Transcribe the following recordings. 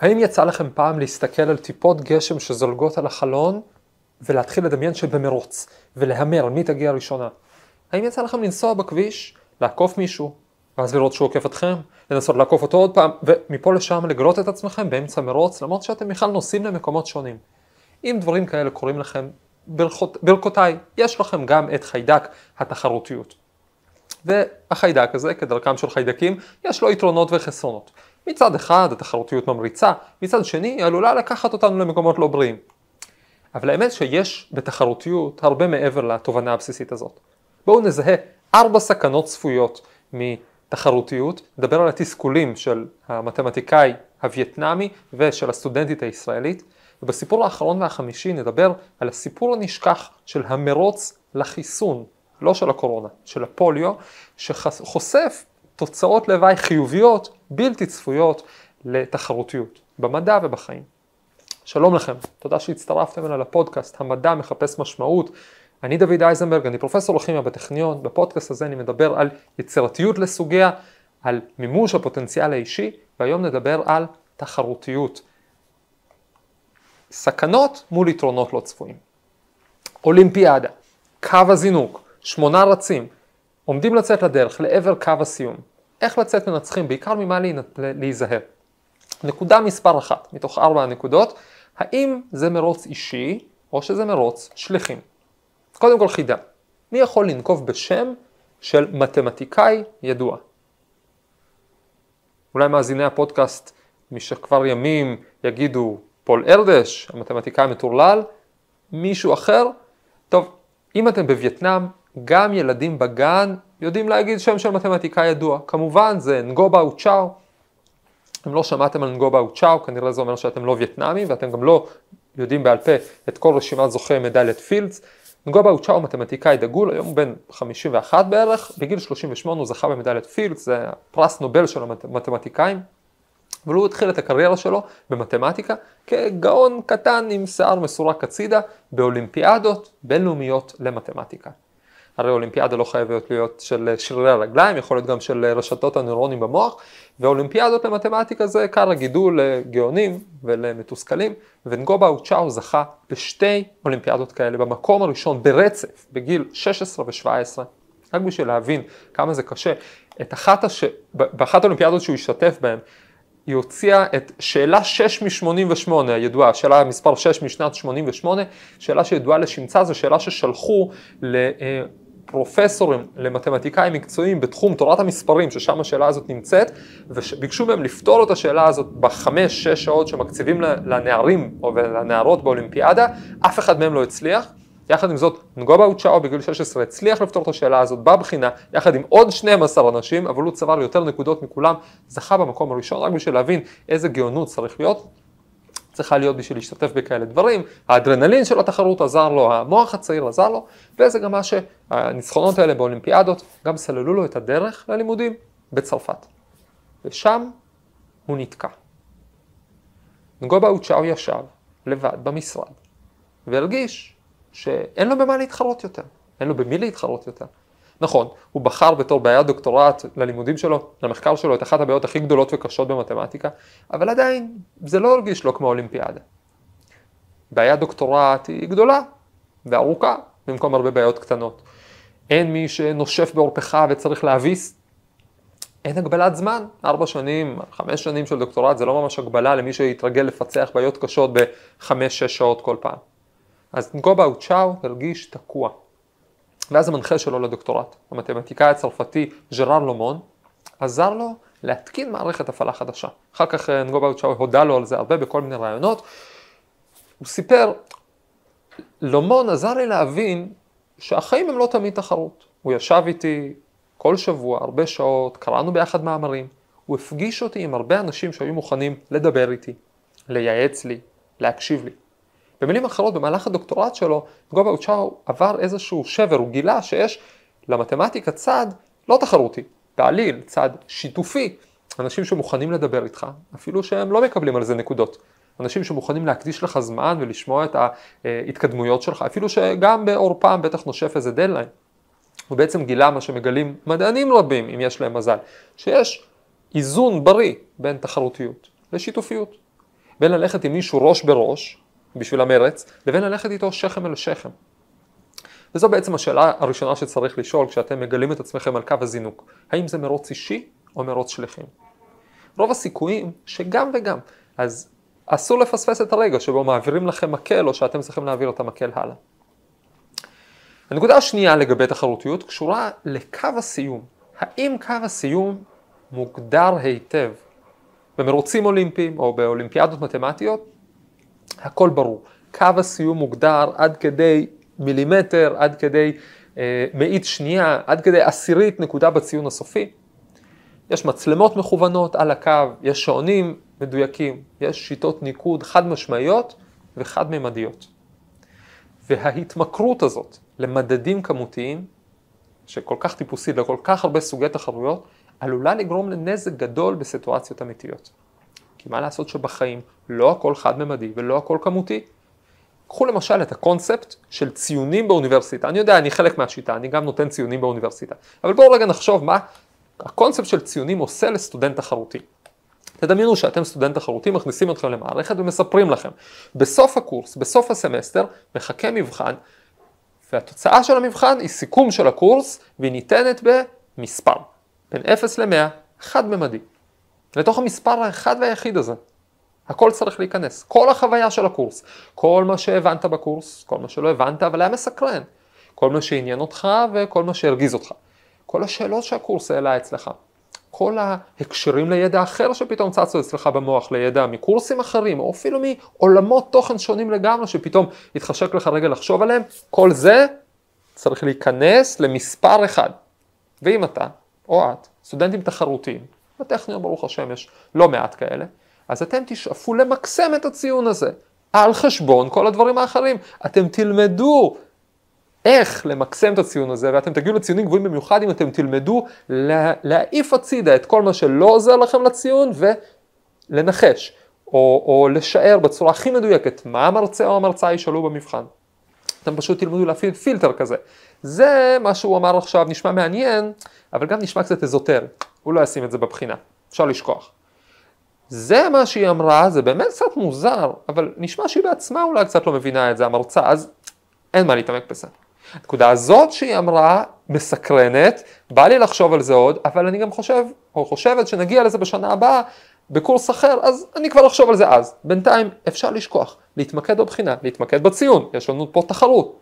האם יצא לכם פעם להסתכל על טיפות גשם שזולגות על החלון ולהתחיל לדמיין שבמרוץ ולהמר מי תגיע ראשונה? האם יצא לכם לנסוע בכביש, לעקוף מישהו, ואז לראות שהוא עוקף אתכם, לנסות לעקוף אותו עוד פעם, ומפה לשם לגלות את עצמכם באמצע מרוץ, למרות שאתם בכלל נוסעים למקומות שונים. אם דברים כאלה קורים לכם, ברכות, ברכותיי, יש לכם גם את חיידק התחרותיות. והחיידק הזה, כדרכם של חיידקים, יש לו יתרונות וחסרונות. מצד אחד התחרותיות ממריצה, מצד שני היא עלולה לקחת אותנו למקומות לא בריאים. אבל האמת שיש בתחרותיות הרבה מעבר לתובנה הבסיסית הזאת. בואו נזהה ארבע סכנות צפויות מתחרותיות, נדבר על התסכולים של המתמטיקאי הווייטנאמי ושל הסטודנטית הישראלית, ובסיפור האחרון והחמישי נדבר על הסיפור הנשכח של המרוץ לחיסון, לא של הקורונה, של הפוליו, שחושף תוצאות לוואי חיוביות, בלתי צפויות, לתחרותיות, במדע ובחיים. שלום לכם, תודה שהצטרפתם אליי לפודקאסט, המדע מחפש משמעות. אני דוד אייזנברג, אני פרופסור לכימיה בטכניון, בפודקאסט הזה אני מדבר על יצירתיות לסוגיה, על מימוש הפוטנציאל האישי, והיום נדבר על תחרותיות. סכנות מול יתרונות לא צפויים. אולימפיאדה, קו הזינוק, שמונה רצים, עומדים לצאת לדרך לעבר קו הסיום. איך לצאת מנצחים, בעיקר ממה להיזהר. נקודה מספר אחת מתוך ארבע הנקודות, האם זה מרוץ אישי או שזה מרוץ שליחים. קודם כל חידה, מי יכול לנקוב בשם של מתמטיקאי ידוע? אולי מאזיני הפודקאסט משכבר ימים יגידו פול ארדש, המתמטיקאי המטורלל, מישהו אחר? טוב, אם אתם בווייטנאם, גם ילדים בגן יודעים להגיד שם של מתמטיקאי ידוע. כמובן זה נגו באו צ'או. אם לא שמעתם על נגובה אוצ'או, כנראה זה אומר שאתם לא וייטנאמים ואתם גם לא יודעים בעל פה את כל רשימת זוכי מדליית פילדס. נגו באו צ'או מתמטיקאי דגול, היום הוא בן 51 בערך, בגיל 38 הוא זכה במדליית פילדס, זה פרס נובל של המתמטיקאים. אבל הוא התחיל את הקריירה שלו במתמטיקה כגאון קטן עם שיער מסורק הצידה באולימפיאדות בינלאומיות למתמטיקה. הרי אולימפיאדה לא חייבת להיות של שרירי הרגליים, יכול להיות גם של רשתות הנוירונים במוח, ואולימפיאדות למתמטיקה זה עיקר הגידול לגאונים ולמתוסכלים, ונגובה אוצ'או זכה בשתי אולימפיאדות כאלה במקום הראשון ברצף, בגיל 16 ו-17. רק בשביל להבין כמה זה קשה, את אחת הש... באחת האולימפיאדות שהוא השתתף בהן, היא הוציאה את שאלה 6 מ-88 הידועה, שאלה מספר 6 משנת 88, שאלה שידועה לשמצה, זו שאלה ששלחו לפרופסורים, למתמטיקאים מקצועיים בתחום תורת המספרים, ששם השאלה הזאת נמצאת, וביקשו מהם לפתור את השאלה הזאת בחמש, שש שעות שמקציבים לנערים או לנערות באולימפיאדה, אף אחד מהם לא הצליח. יחד עם זאת, נגובה אוצ'או בגיל 16 הצליח לפתור את השאלה הזאת בבחינה, יחד עם עוד 12 אנשים, אבל הוא צבר יותר נקודות מכולם, זכה במקום הראשון, רק בשביל להבין איזה גאונות צריך להיות. צריכה להיות בשביל להשתתף בכאלה דברים, האדרנלין של התחרות עזר לו, המוח הצעיר עזר לו, וזה גם מה שהניצחונות האלה באולימפיאדות גם סללו לו את הדרך ללימודים בצרפת. ושם הוא נתקע. נגובה אוצ'או ישב לבד במשרד והרגיש שאין לו במה להתחרות יותר, אין לו במי להתחרות יותר. נכון, הוא בחר בתור בעיית דוקטורט ללימודים שלו, למחקר שלו, את אחת הבעיות הכי גדולות וקשות במתמטיקה, אבל עדיין זה לא הרגיש לו כמו אולימפיאדה. בעיית דוקטורט היא גדולה וארוכה, במקום הרבה בעיות קטנות. אין מי שנושף בעורפך וצריך להביס. אין הגבלת זמן, ארבע שנים, חמש שנים של דוקטורט זה לא ממש הגבלה למי שיתרגל לפצח בעיות קשות בחמש-שש שעות כל פעם. אז נגובה אוצ'או הרגיש תקוע. ואז המנחה שלו לדוקטורט, המתמטיקאי הצרפתי ז'רר לומון, עזר לו להתקין מערכת הפעלה חדשה. אחר כך אה, נגובה אוצ'או הודה לו על זה הרבה בכל מיני רעיונות. הוא סיפר, לומון עזר לי להבין שהחיים הם לא תמיד תחרות. הוא ישב איתי כל שבוע, הרבה שעות, קראנו ביחד מאמרים. הוא הפגיש אותי עם הרבה אנשים שהיו מוכנים לדבר איתי, לייעץ לי, להקשיב לי. במילים אחרות, במהלך הדוקטורט שלו, גובה אוצ'או עבר איזשהו שבר, הוא גילה שיש למתמטיקה צד לא תחרותי, בעליל, צד שיתופי, אנשים שמוכנים לדבר איתך, אפילו שהם לא מקבלים על זה נקודות. אנשים שמוכנים להקדיש לך זמן ולשמוע את ההתקדמויות שלך, אפילו שגם בעורפם בטח נושף איזה דדליין. הוא בעצם גילה מה שמגלים מדענים רבים, אם יש להם מזל, שיש איזון בריא בין תחרותיות לשיתופיות. בין ללכת עם מישהו ראש בראש, בשביל המרץ, לבין ללכת איתו שכם אל שכם. וזו בעצם השאלה הראשונה שצריך לשאול כשאתם מגלים את עצמכם על קו הזינוק. האם זה מרוץ אישי או מרוץ שליחים? רוב הסיכויים שגם וגם. אז אסור לפספס את הרגע שבו מעבירים לכם מקל או שאתם צריכים להעביר את המקל הלאה. הנקודה השנייה לגבי תחרותיות קשורה לקו הסיום. האם קו הסיום מוגדר היטב במרוצים אולימפיים או באולימפיאדות מתמטיות? הכל ברור. קו הסיום מוגדר עד כדי מילימטר, עד כדי אה, מאית שנייה, עד כדי עשירית נקודה בציון הסופי. יש מצלמות מכוונות על הקו, יש שעונים מדויקים, יש שיטות ניקוד חד משמעיות וחד ממדיות. וההתמכרות הזאת למדדים כמותיים, שכל כך טיפוסית לכל כך הרבה סוגי תחרויות, עלולה לגרום לנזק גדול בסיטואציות אמיתיות. כי מה לעשות שבחיים לא הכל חד-ממדי ולא הכל כמותי. קחו למשל את הקונספט של ציונים באוניברסיטה. אני יודע, אני חלק מהשיטה, אני גם נותן ציונים באוניברסיטה. אבל בואו רגע נחשוב מה הקונספט של ציונים עושה לסטודנט תחרותי. תדמיינו שאתם סטודנט תחרותי, מכניסים אתכם למערכת ומספרים לכם. בסוף הקורס, בסוף הסמסטר, מחכה מבחן, והתוצאה של המבחן היא סיכום של הקורס, והיא ניתנת במספר. בין 0 ל-100, חד-ממדי. לתוך המספר האחד והיחיד הזה. הכל צריך להיכנס, כל החוויה של הקורס, כל מה שהבנת בקורס, כל מה שלא הבנת אבל היה מסקרן, כל מה שעניין אותך וכל מה שהרגיז אותך, כל השאלות שהקורס העלה אצלך, כל ההקשרים לידע אחר שפתאום צצו אצלך במוח, לידע מקורסים אחרים, או אפילו מעולמות תוכן שונים לגמרי שפתאום התחשק לך רגע לחשוב עליהם, כל זה צריך להיכנס למספר אחד. ואם אתה, או את, סטודנטים תחרותיים, בטכניון ברוך השם יש לא מעט כאלה, אז אתם תשאפו למקסם את הציון הזה, על חשבון כל הדברים האחרים. אתם תלמדו איך למקסם את הציון הזה, ואתם תגיעו לציונים גבוהים במיוחד אם אתם תלמדו לה, להעיף הצידה את כל מה שלא עוזר לכם לציון ולנחש, או, או לשער בצורה הכי מדויקת מה המרצה או המרצה ישאלו במבחן. אתם פשוט תלמדו להפעיל פילטר כזה. זה מה שהוא אמר עכשיו, נשמע מעניין, אבל גם נשמע קצת אזוטרי. הוא לא ישים את זה בבחינה, אפשר לשכוח. זה מה שהיא אמרה, זה באמת קצת מוזר, אבל נשמע שהיא בעצמה אולי קצת לא מבינה את זה, המרצה, אז אין מה להתעמק בזה. הנקודה הזאת שהיא אמרה, מסקרנת, בא לי לחשוב על זה עוד, אבל אני גם חושב, או חושבת שנגיע לזה בשנה הבאה, בקורס אחר, אז אני כבר אחשוב על זה אז. בינתיים אפשר לשכוח, להתמקד בבחינה, להתמקד בציון, יש לנו פה תחרות.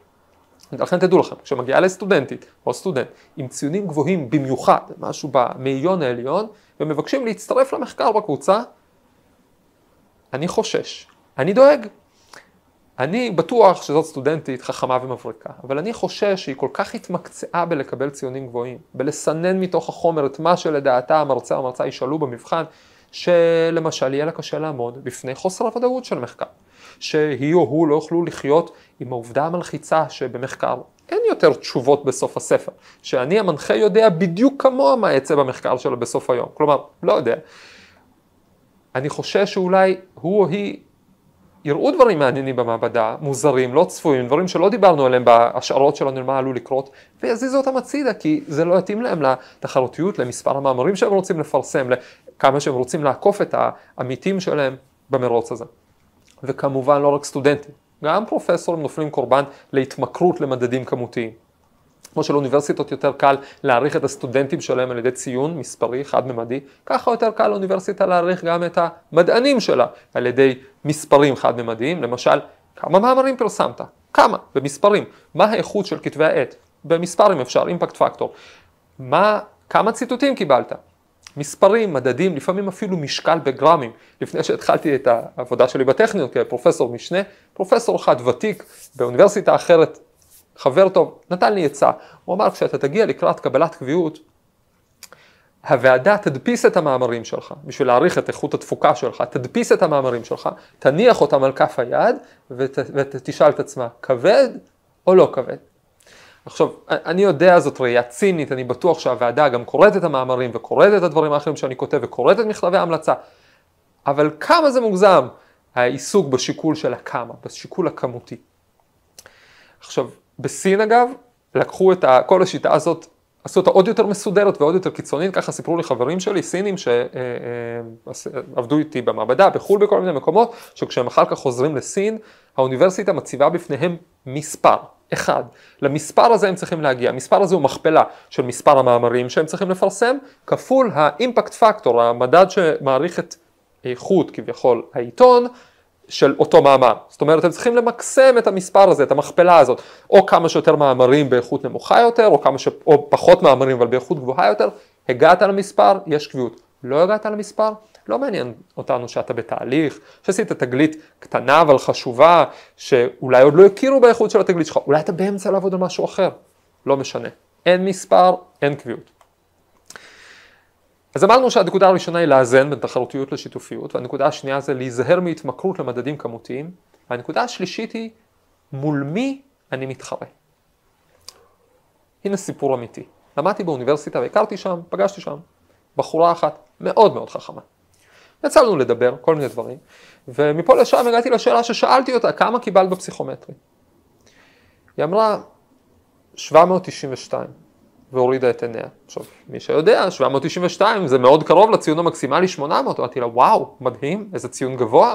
לכן תדעו לכם, כשמגיעה לסטודנטית או סטודנט עם ציונים גבוהים במיוחד, משהו במאיון העליון, ומבקשים להצטרף למחקר בקבוצה, אני חושש, אני דואג. אני בטוח שזאת סטודנטית חכמה ומבריקה, אבל אני חושש שהיא כל כך התמקצעה בלקבל ציונים גבוהים, בלסנן מתוך החומר את מה שלדעתה המרצה או המרצה ישאלו במבחן, שלמשל יהיה לה קשה לעמוד בפני חוסר הוודאות של מחקר. שהיא או הוא לא יוכלו לחיות עם העובדה המלחיצה שבמחקר אין יותר תשובות בסוף הספר, שאני המנחה יודע בדיוק כמוה מה יצא במחקר שלו בסוף היום, כלומר, לא יודע. אני חושש שאולי הוא או היא יראו דברים מעניינים במעבדה, מוזרים, לא צפויים, דברים שלא דיברנו עליהם בהשערות שלנו מה עלול לקרות, ויזיזו אותם הצידה, כי זה לא יתאים להם לתחרותיות, למספר המאמרים שהם רוצים לפרסם, לכמה שהם רוצים לעקוף את העמיתים שלהם במרוץ הזה. וכמובן לא רק סטודנטים, גם פרופסורים נופלים קורבן להתמכרות למדדים כמותיים. כמו שלאוניברסיטות יותר קל להעריך את הסטודנטים שלהם על ידי ציון מספרי חד-ממדי, ככה יותר קל לאוניברסיטה להעריך גם את המדענים שלה על ידי מספרים חד-ממדיים, למשל, כמה מאמרים פרסמת? כמה? במספרים. מה האיכות של כתבי העת? במספרים אפשר, אימפקט פקטור. מה, כמה ציטוטים קיבלת? מספרים, מדדים, לפעמים אפילו משקל בגרמים. לפני שהתחלתי את העבודה שלי בטכניון כפרופסור משנה, פרופסור אחד ותיק באוניברסיטה אחרת, חבר טוב, נתן לי עצה. הוא אמר, כשאתה תגיע לקראת קבלת קביעות, הוועדה תדפיס את המאמרים שלך, בשביל להעריך את איכות התפוקה שלך, תדפיס את המאמרים שלך, תניח אותם על כף היד ות, ותשאל את עצמה, כבד או לא כבד? עכשיו, אני יודע זאת ראייה צינית, אני בטוח שהוועדה גם קוראת את המאמרים וקוראת את הדברים האחרים שאני כותב וקוראת את מכתבי ההמלצה, אבל כמה זה מוגזם העיסוק בשיקול של הכמה, בשיקול הכמותי. עכשיו, בסין אגב, לקחו את כל השיטה הזאת עשו אותה עוד יותר מסודרת ועוד יותר קיצונית, ככה סיפרו לי חברים שלי, סינים שעבדו איתי במעבדה, בחו"ל בכל מיני מקומות, שכשהם אחר כך חוזרים לסין, האוניברסיטה מציבה בפניהם מספר, אחד. למספר הזה הם צריכים להגיע, המספר הזה הוא מכפלה של מספר המאמרים שהם צריכים לפרסם, כפול האימפקט פקטור, המדד שמעריך את איכות כביכול העיתון, של אותו מאמר. זאת אומרת, הם צריכים למקסם את המספר הזה, את המכפלה הזאת, או כמה שיותר מאמרים באיכות נמוכה יותר, או, כמה ש... או פחות מאמרים אבל באיכות גבוהה יותר. הגעת למספר, יש קביעות. לא הגעת למספר, לא מעניין אותנו שאתה בתהליך, שעשית תגלית קטנה אבל חשובה, שאולי עוד לא הכירו באיכות של התגלית שלך, אולי אתה באמצע לעבוד על משהו אחר, לא משנה. אין מספר, אין קביעות. אז אמרנו שהנקודה הראשונה היא לאזן בין תחרותיות לשיתופיות, והנקודה השנייה זה להיזהר מהתמכרות למדדים כמותיים, והנקודה השלישית היא מול מי אני מתחרה. הנה סיפור אמיתי. למדתי באוניברסיטה והכרתי שם, פגשתי שם, בחורה אחת מאוד מאוד חכמה. יצא לנו לדבר, כל מיני דברים, ומפה לשם הגעתי לשאלה ששאלתי אותה, כמה קיבלת בפסיכומטרי? היא אמרה, 792. והורידה את עיניה. עכשיו, מי שיודע, 792 זה מאוד קרוב לציון המקסימלי 800, אמרתי לה, וואו, מדהים, איזה ציון גבוה.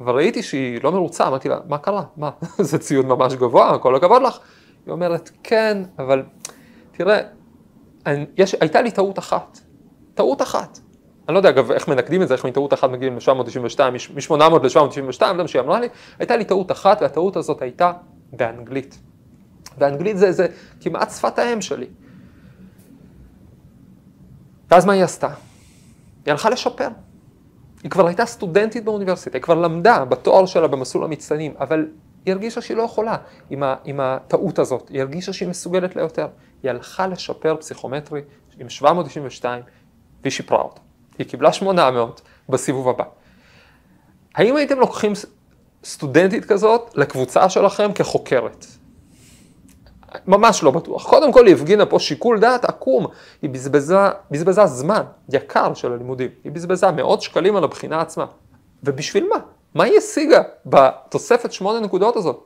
אבל ראיתי שהיא לא מרוצה, אמרתי לה, מה קרה? מה? זה ציון ממש גבוה, כל הכבוד לך. היא אומרת, כן, אבל תראה, אני, יש, הייתה לי טעות אחת. טעות אחת. אני לא יודע אגב איך מנקדים את זה, איך מטעות אחת מגיעים ל-792, מ-800 ל-792, זה מה שהיא אמרה לי, הייתה לי טעות אחת והטעות הזאת הייתה באנגלית. ואנגלית זה, זה כמעט שפת האם שלי. ואז מה היא עשתה? היא הלכה לשפר. היא כבר הייתה סטודנטית באוניברסיטה, היא כבר למדה בתואר שלה במסלול המצטיינים, אבל היא הרגישה שהיא לא יכולה עם, ה, עם הטעות הזאת, היא הרגישה שהיא מסוגלת ליותר. היא הלכה לשפר פסיכומטרי עם 792 והיא שיפרה אותה. היא קיבלה 800 בסיבוב הבא. האם הייתם לוקחים סטודנטית כזאת לקבוצה שלכם כחוקרת? ממש לא בטוח. קודם כל היא הפגינה פה שיקול דעת עקום, היא בזבזה, בזבזה זמן יקר של הלימודים, היא בזבזה מאות שקלים על הבחינה עצמה. ובשביל מה? מה היא השיגה בתוספת שמונה נקודות הזאת?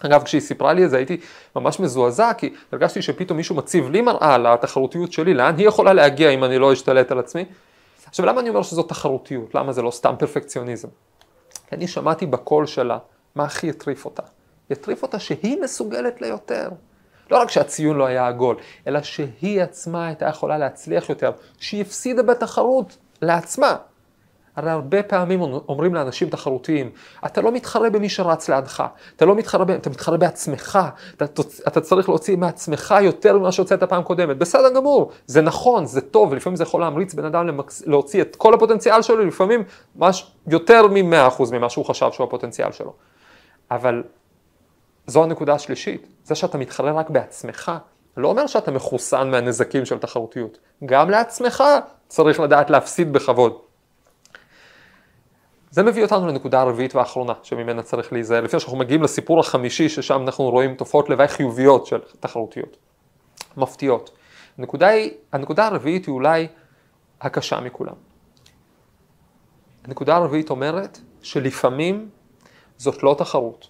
אגב, כשהיא סיפרה לי את זה הייתי ממש מזועזע, כי הרגשתי שפתאום מישהו מציב לי מראה על התחרותיות שלי, לאן היא יכולה להגיע אם אני לא אשתלט על עצמי. עכשיו, למה אני אומר שזו תחרותיות? למה זה לא סתם פרפקציוניזם? כי אני שמעתי בקול שלה מה הכי הטריף אותה. יטריף אותה שהיא מסוגלת ליותר. לא רק שהציון לא היה עגול, אלא שהיא עצמה הייתה יכולה להצליח יותר, שהיא הפסידה בתחרות לעצמה. הרי הרבה פעמים אומרים לאנשים תחרותיים, אתה לא מתחרה במי שרץ לידך, אתה לא מתחרה, אתה מתחרה בעצמך, אתה, אתה צריך להוציא מעצמך יותר ממה שהוצאת פעם קודמת. בסדר גמור, זה נכון, זה טוב, ולפעמים זה יכול להמריץ בן אדם למקס, להוציא את כל הפוטנציאל שלו, לפעמים מש, יותר מ-100% ממה שהוא חשב שהוא הפוטנציאל שלו. אבל זו הנקודה השלישית, זה שאתה מתחרה רק בעצמך, לא אומר שאתה מחוסן מהנזקים של תחרותיות. גם לעצמך צריך לדעת להפסיד בכבוד. זה מביא אותנו לנקודה הרביעית והאחרונה שממנה צריך להיזהר, לפני שאנחנו מגיעים לסיפור החמישי ששם אנחנו רואים תופעות לוואי חיוביות של תחרותיות, מפתיעות. הנקודה, היא, הנקודה הרביעית היא אולי הקשה מכולם. הנקודה הרביעית אומרת שלפעמים זאת לא תחרות.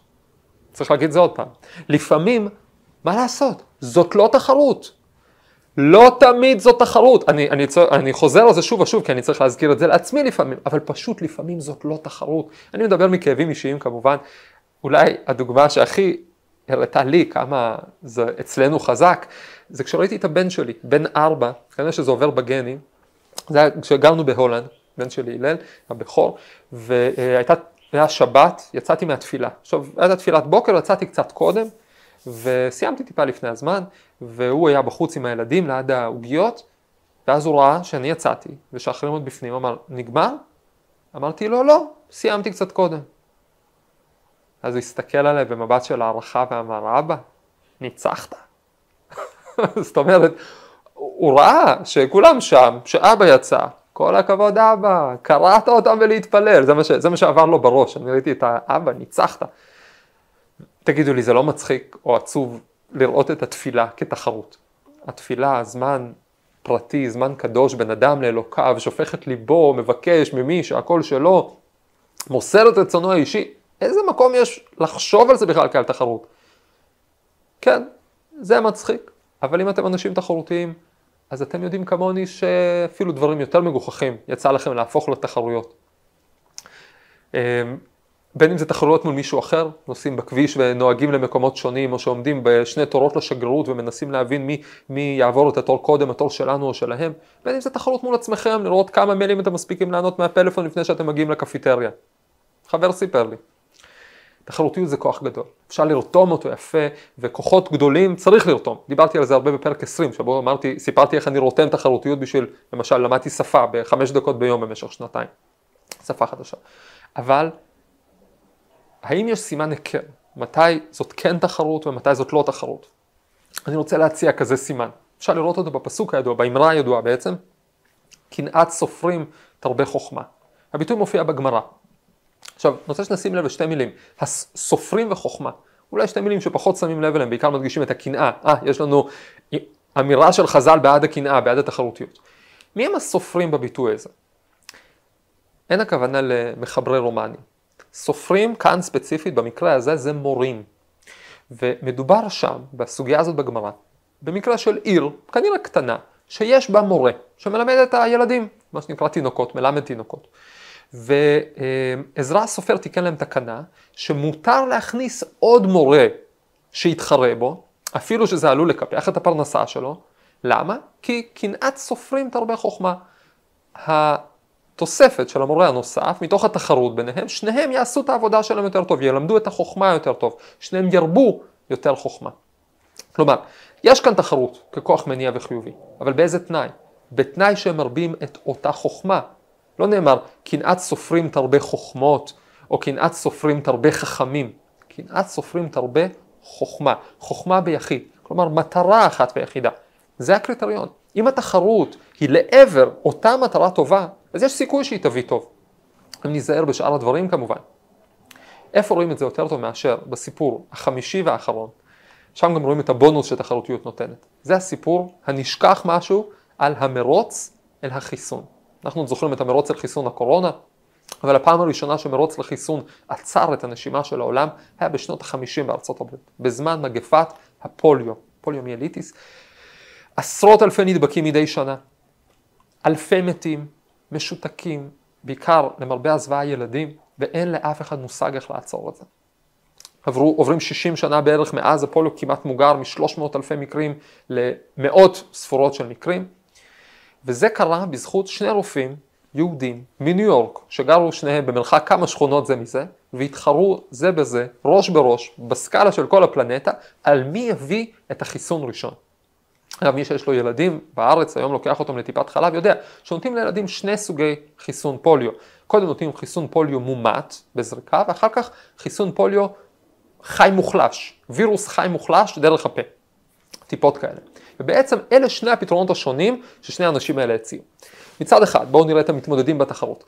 צריך להגיד את זה עוד פעם. לפעמים, מה לעשות? זאת לא תחרות. לא תמיד זאת תחרות. אני, אני, אני חוזר על זה שוב ושוב, כי אני צריך להזכיר את זה לעצמי לפעמים, אבל פשוט לפעמים זאת לא תחרות. אני מדבר מכאבים אישיים כמובן. אולי הדוגמה שהכי הראתה לי כמה זה אצלנו חזק, זה כשראיתי את הבן שלי, בן ארבע, כנראה שזה עובר בגנים, זה היה כשגרנו בהולנד, בן שלי הלל, הבכור, והייתה היה שבת, יצאתי מהתפילה. עכשיו, הייתה תפילת בוקר, יצאתי קצת קודם, וסיימתי טיפה לפני הזמן, והוא היה בחוץ עם הילדים ליד העוגיות, ואז הוא ראה שאני יצאתי, ושאחרים עוד בפנים, אמר, נגמר? אמרתי לו, לא, סיימתי קצת קודם. אז הוא הסתכל עליי במבט של הערכה ואמר, אבא, ניצחת. זאת אומרת, הוא ראה שכולם שם, שאבא יצא, כל הכבוד אבא, קראת אותם ולהתפלל, זה מה, ש, זה מה שעבר לו בראש, אני ראיתי את האבא, ניצחת. תגידו לי, זה לא מצחיק או עצוב לראות את התפילה כתחרות. התפילה, זמן פרטי, זמן קדוש, בן אדם לאלוקיו, שופך את ליבו, מבקש ממי שהכל שלו, מוסר את רצונו האישי. איזה מקום יש לחשוב על זה בכלל כעל תחרות? כן, זה מצחיק. אבל אם אתם אנשים תחרותיים, אז אתם יודעים כמוני שאפילו דברים יותר מגוחכים יצא לכם להפוך לתחרויות. בין אם זה תחרויות מול מישהו אחר, נוסעים בכביש ונוהגים למקומות שונים, או שעומדים בשני תורות לשגרירות ומנסים להבין מי, מי יעבור את התור קודם, התור שלנו או שלהם, בין אם זה תחרות מול עצמכם, לראות כמה מיילים אתם מספיקים לענות מהפלאפון לפני שאתם מגיעים לקפיטריה. חבר סיפר לי. תחרותיות זה כוח גדול, אפשר לרתום אותו יפה, וכוחות גדולים צריך לרתום. דיברתי על זה הרבה בפרק 20, שבו אמרתי, סיפרתי איך אני רותם תחרותיות בשביל, למשל, למדתי שפה בחמש דקות ביום במשך שנתיים. שפה חדשה. אבל האם יש סימן היכר? מתי זאת כן תחרות ומתי זאת לא תחרות? אני רוצה להציע כזה סימן. אפשר לראות אותו בפסוק הידוע, באמרה הידועה בעצם. קנאת סופרים תרבה חוכמה. הביטוי מופיע בגמרא. עכשיו, אני רוצה שנשים לב לשתי מילים, הסופרים וחוכמה. אולי שתי מילים שפחות שמים לב אליהם, בעיקר מדגישים את הקנאה. אה, יש לנו אמירה של חז"ל בעד הקנאה, בעד התחרותיות. מי הם הסופרים בביטוי הזה? אין הכוונה למחברי רומנים. סופרים כאן ספציפית, במקרה הזה, זה מורים. ומדובר שם, בסוגיה הזאת בגמרא, במקרה של עיר, כנראה קטנה, שיש בה מורה, שמלמד את הילדים, מה שנקרא תינוקות, מלמד תינוקות. ועזרא הסופר תיקן להם תקנה, שמותר להכניס עוד מורה שיתחרה בו, אפילו שזה עלול לקפח את הפרנסה שלו. למה? כי קנאת סופרים תרבה חוכמה. תוספת של המורה הנוסף, מתוך התחרות ביניהם, שניהם יעשו את העבודה שלהם יותר טוב, ילמדו את החוכמה יותר טוב, שניהם ירבו יותר חוכמה. כלומר, יש כאן תחרות ככוח מניע וחיובי, אבל באיזה תנאי? בתנאי שהם מרבים את אותה חוכמה. לא נאמר, קנאת סופרים תרבה חוכמות, או קנאת סופרים תרבה חכמים. קנאת סופרים תרבה חוכמה, חוכמה ביחיד, כלומר מטרה אחת ויחידה. זה הקריטריון. אם התחרות היא לעבר אותה מטרה טובה, אז יש סיכוי שהיא תביא טוב. אם ניזהר בשאר הדברים כמובן. איפה רואים את זה יותר טוב מאשר בסיפור החמישי והאחרון? שם גם רואים את הבונוס שתחרותיות נותנת. זה הסיפור הנשכח משהו על המרוץ אל החיסון. אנחנו זוכרים את המרוץ אל חיסון הקורונה, אבל הפעם הראשונה שמרוץ לחיסון עצר את הנשימה של העולם היה בשנות החמישים בארצות הברית, בזמן מגפת הפוליו, פוליומיאליטיס. עשרות אלפי נדבקים מדי שנה, אלפי מתים, משותקים, בעיקר למרבה הזוועה ילדים, ואין לאף אחד מושג איך לעצור את זה. עברו, עוברים 60 שנה בערך מאז הפוליו כמעט מוגר מ-300 אלפי מקרים למאות ספורות של מקרים, וזה קרה בזכות שני רופאים יהודים מניו יורק, שגרו שניהם במרחק כמה שכונות זה מזה, והתחרו זה בזה, ראש בראש, בסקאלה של כל הפלנטה, על מי יביא את החיסון ראשון. אגב, מי שיש לו ילדים בארץ, היום לוקח אותם לטיפת חלב, יודע שנותנים לילדים שני סוגי חיסון פוליו. קודם נותנים חיסון פוליו מומט בזריקה, ואחר כך חיסון פוליו חי מוחלש, וירוס חי מוחלש דרך הפה. טיפות כאלה. ובעצם אלה שני הפתרונות השונים ששני האנשים האלה הציעו. מצד אחד, בואו נראה את המתמודדים בתחרות.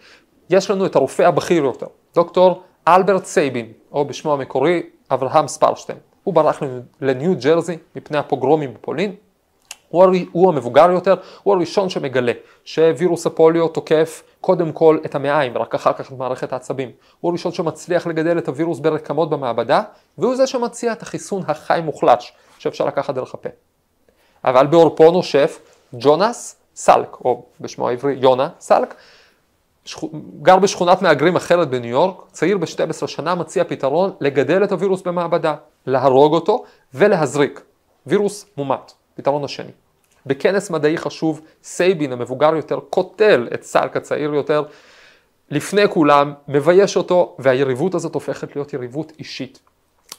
יש לנו את הרופא הבכיר יותר, דוקטור אלברט סייבין, או בשמו המקורי, אברהם ספרשטיין. הוא ברח לניו ג'רזי מפני הפוגרומים בפולין, הוא, הוא המבוגר יותר, הוא הראשון שמגלה שווירוס הפוליו תוקף קודם כל את המעיים ורק אחר כך את מערכת העצבים. הוא הראשון שמצליח לגדל את הווירוס ברקמות במעבדה, והוא זה שמציע את החיסון החי מוחלש שאפשר לקחת דרך הפה. אבל בעורפו נושף ג'ונס סלק, או בשמו העברי יונה סלק, שכ... גר בשכונת מהגרים אחרת בניו יורק, צעיר ב-12 שנה מציע פתרון לגדל את הווירוס במעבדה, להרוג אותו ולהזריק. וירוס מומת, פתרון השני. בכנס מדעי חשוב, סייבין המבוגר יותר קוטל את סלק הצעיר יותר, לפני כולם, מבייש אותו, והיריבות הזאת הופכת להיות יריבות אישית.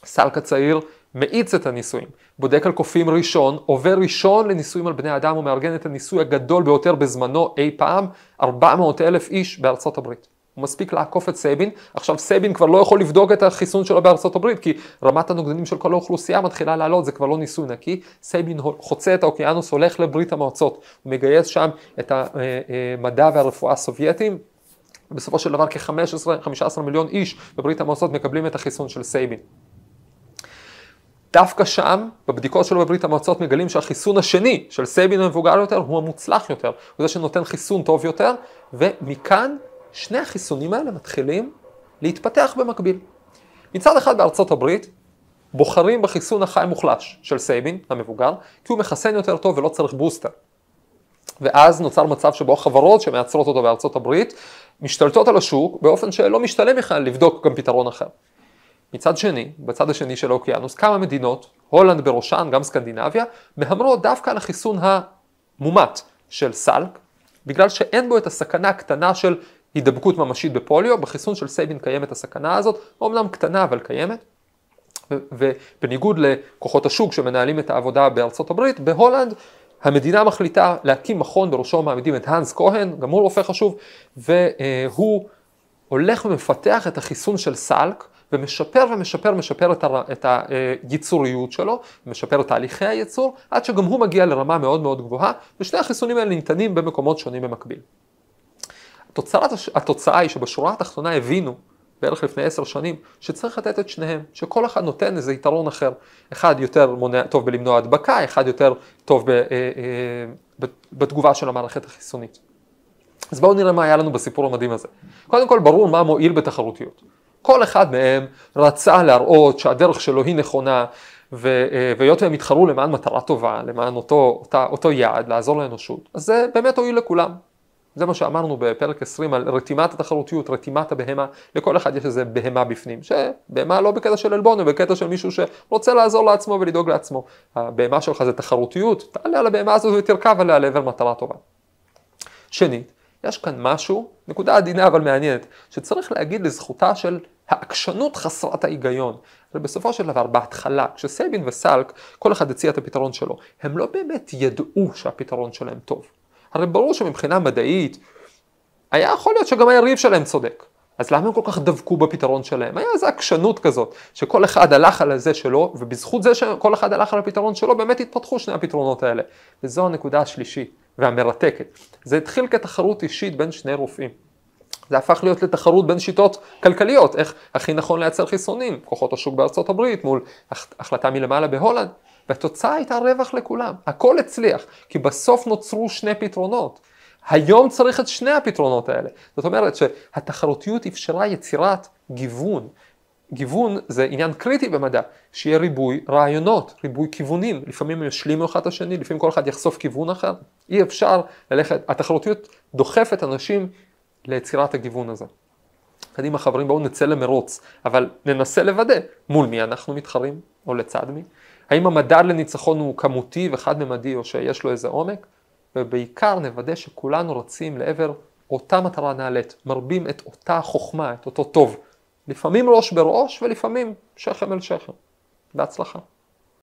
סלק הצעיר מאיץ את הניסויים, בודק על קופים ראשון, עובר ראשון לניסויים על בני אדם ומארגן את הניסוי הגדול ביותר בזמנו אי פעם, 400 אלף איש בארצות הברית. הוא מספיק לעקוף את סייבין, עכשיו סייבין כבר לא יכול לבדוק את החיסון שלו בארצות הברית, כי רמת הנוגדנים של כל האוכלוסייה מתחילה לעלות, זה כבר לא ניסוי נקי, סייבין חוצה את האוקיינוס, הולך לברית המועצות, הוא מגייס שם את המדע והרפואה הסובייטים, ובסופו של דבר כ-15 מיליון איש בברית המועצות מקבלים את החיסון של סייבין. דווקא שם, בבדיקות שלו בברית המועצות מגלים שהחיסון השני של סייבין המבוגר יותר הוא המוצלח יותר, הוא זה שנותן חיסון טוב יותר, ומכאן שני החיסונים האלה מתחילים להתפתח במקביל. מצד אחד בארצות הברית, בוחרים בחיסון החי מוחלש של סייבין, המבוגר, כי הוא מחסן יותר טוב ולא צריך בוסטר. ואז נוצר מצב שבו החברות שמייצרות אותו בארצות הברית, משתלטות על השוק באופן שלא משתלם בכלל לבדוק גם פתרון אחר. מצד שני, בצד השני של האוקיינוס, כמה מדינות, הולנד בראשן, גם סקנדינביה, מהמרות דווקא על החיסון המומת של סלק, בגלל שאין בו את הסכנה הקטנה של הידבקות ממשית בפוליו, בחיסון של סייבין קיימת הסכנה הזאת, אומנם קטנה אבל קיימת. ובניגוד לכוחות השוק שמנהלים את העבודה בארצות הברית, בהולנד המדינה מחליטה להקים מכון בראשו מעמידים את האנס כהן, גם הוא רופא חשוב, והוא הולך ומפתח את החיסון של סלק, ומשפר ומשפר משפר את הייצוריות שלו, משפר את תהליכי הייצור, עד שגם הוא מגיע לרמה מאוד מאוד גבוהה, ושני החיסונים האלה ניתנים במקומות שונים במקביל. התוצאה, התוצאה היא שבשורה התחתונה הבינו, בערך לפני עשר שנים, שצריך לתת את שניהם, שכל אחד נותן איזה יתרון אחר. אחד יותר מונע, טוב בלמנוע הדבקה, אחד יותר טוב ב, אה, אה, בתגובה של המערכת החיסונית. אז בואו נראה מה היה לנו בסיפור המדהים הזה. קודם כל ברור מה מועיל בתחרותיות. כל אחד מהם רצה להראות שהדרך שלו היא נכונה, אה, והיות והם התחרו למען מטרה טובה, למען אותו, אותה, אותו יעד, לעזור לאנושות, אז זה באמת הועיל לכולם. זה מה שאמרנו בפרק 20 על רתימת התחרותיות, רתימת הבהמה, לכל אחד יש איזה בהמה בפנים, שבהמה לא בקטע של עלבון, אלא בקטע של מישהו שרוצה לעזור לעצמו ולדאוג לעצמו. הבהמה שלך זה תחרותיות, תעלה על הבהמה הזו ותרכב עליה לעבר מטרה טובה. שנית, יש כאן משהו, נקודה עדינה אבל מעניינת, שצריך להגיד לזכותה של העקשנות חסרת ההיגיון. ובסופו של דבר, בהתחלה, כשסייבין וסלק, כל אחד הציע את הפתרון שלו, הם לא באמת ידעו שהפתרון שלהם טוב. הרי ברור שמבחינה מדעית, היה יכול להיות שגם היריב שלהם צודק. אז למה הם כל כך דבקו בפתרון שלהם? היה איזו עקשנות כזאת, שכל אחד הלך על זה שלו, ובזכות זה שכל אחד הלך על הפתרון שלו, באמת התפתחו שני הפתרונות האלה. וזו הנקודה השלישית והמרתקת. זה התחיל כתחרות אישית בין שני רופאים. זה הפך להיות לתחרות בין שיטות כלכליות, איך הכי נכון לייצר חיסונים, כוחות השוק בארצות הברית מול החלטה מלמעלה בהולנד, והתוצאה הייתה רווח לכולם, הכל הצליח, כי בסוף נוצרו שני פתרונות. היום צריך את שני הפתרונות האלה. זאת אומרת שהתחרותיות אפשרה יצירת גיוון. גיוון זה עניין קריטי במדע, שיהיה ריבוי רעיונות, ריבוי כיוונים, לפעמים הם ישלימו אחד את השני, לפעמים כל אחד יחשוף כיוון אחר, אי אפשר ללכת, התחרותיות דוחפת אנשים ליצירת הגיוון הזה. קדימה חברים בואו נצא למרוץ, אבל ננסה לוודא מול מי אנחנו מתחרים או לצד מי. האם המדד לניצחון הוא כמותי וחד-ממדי או שיש לו איזה עומק? ובעיקר נוודא שכולנו רצים לעבר אותה מטרה נעלית, מרבים את אותה חוכמה, את אותו טוב. לפעמים ראש בראש ולפעמים שכם אל שכם. בהצלחה.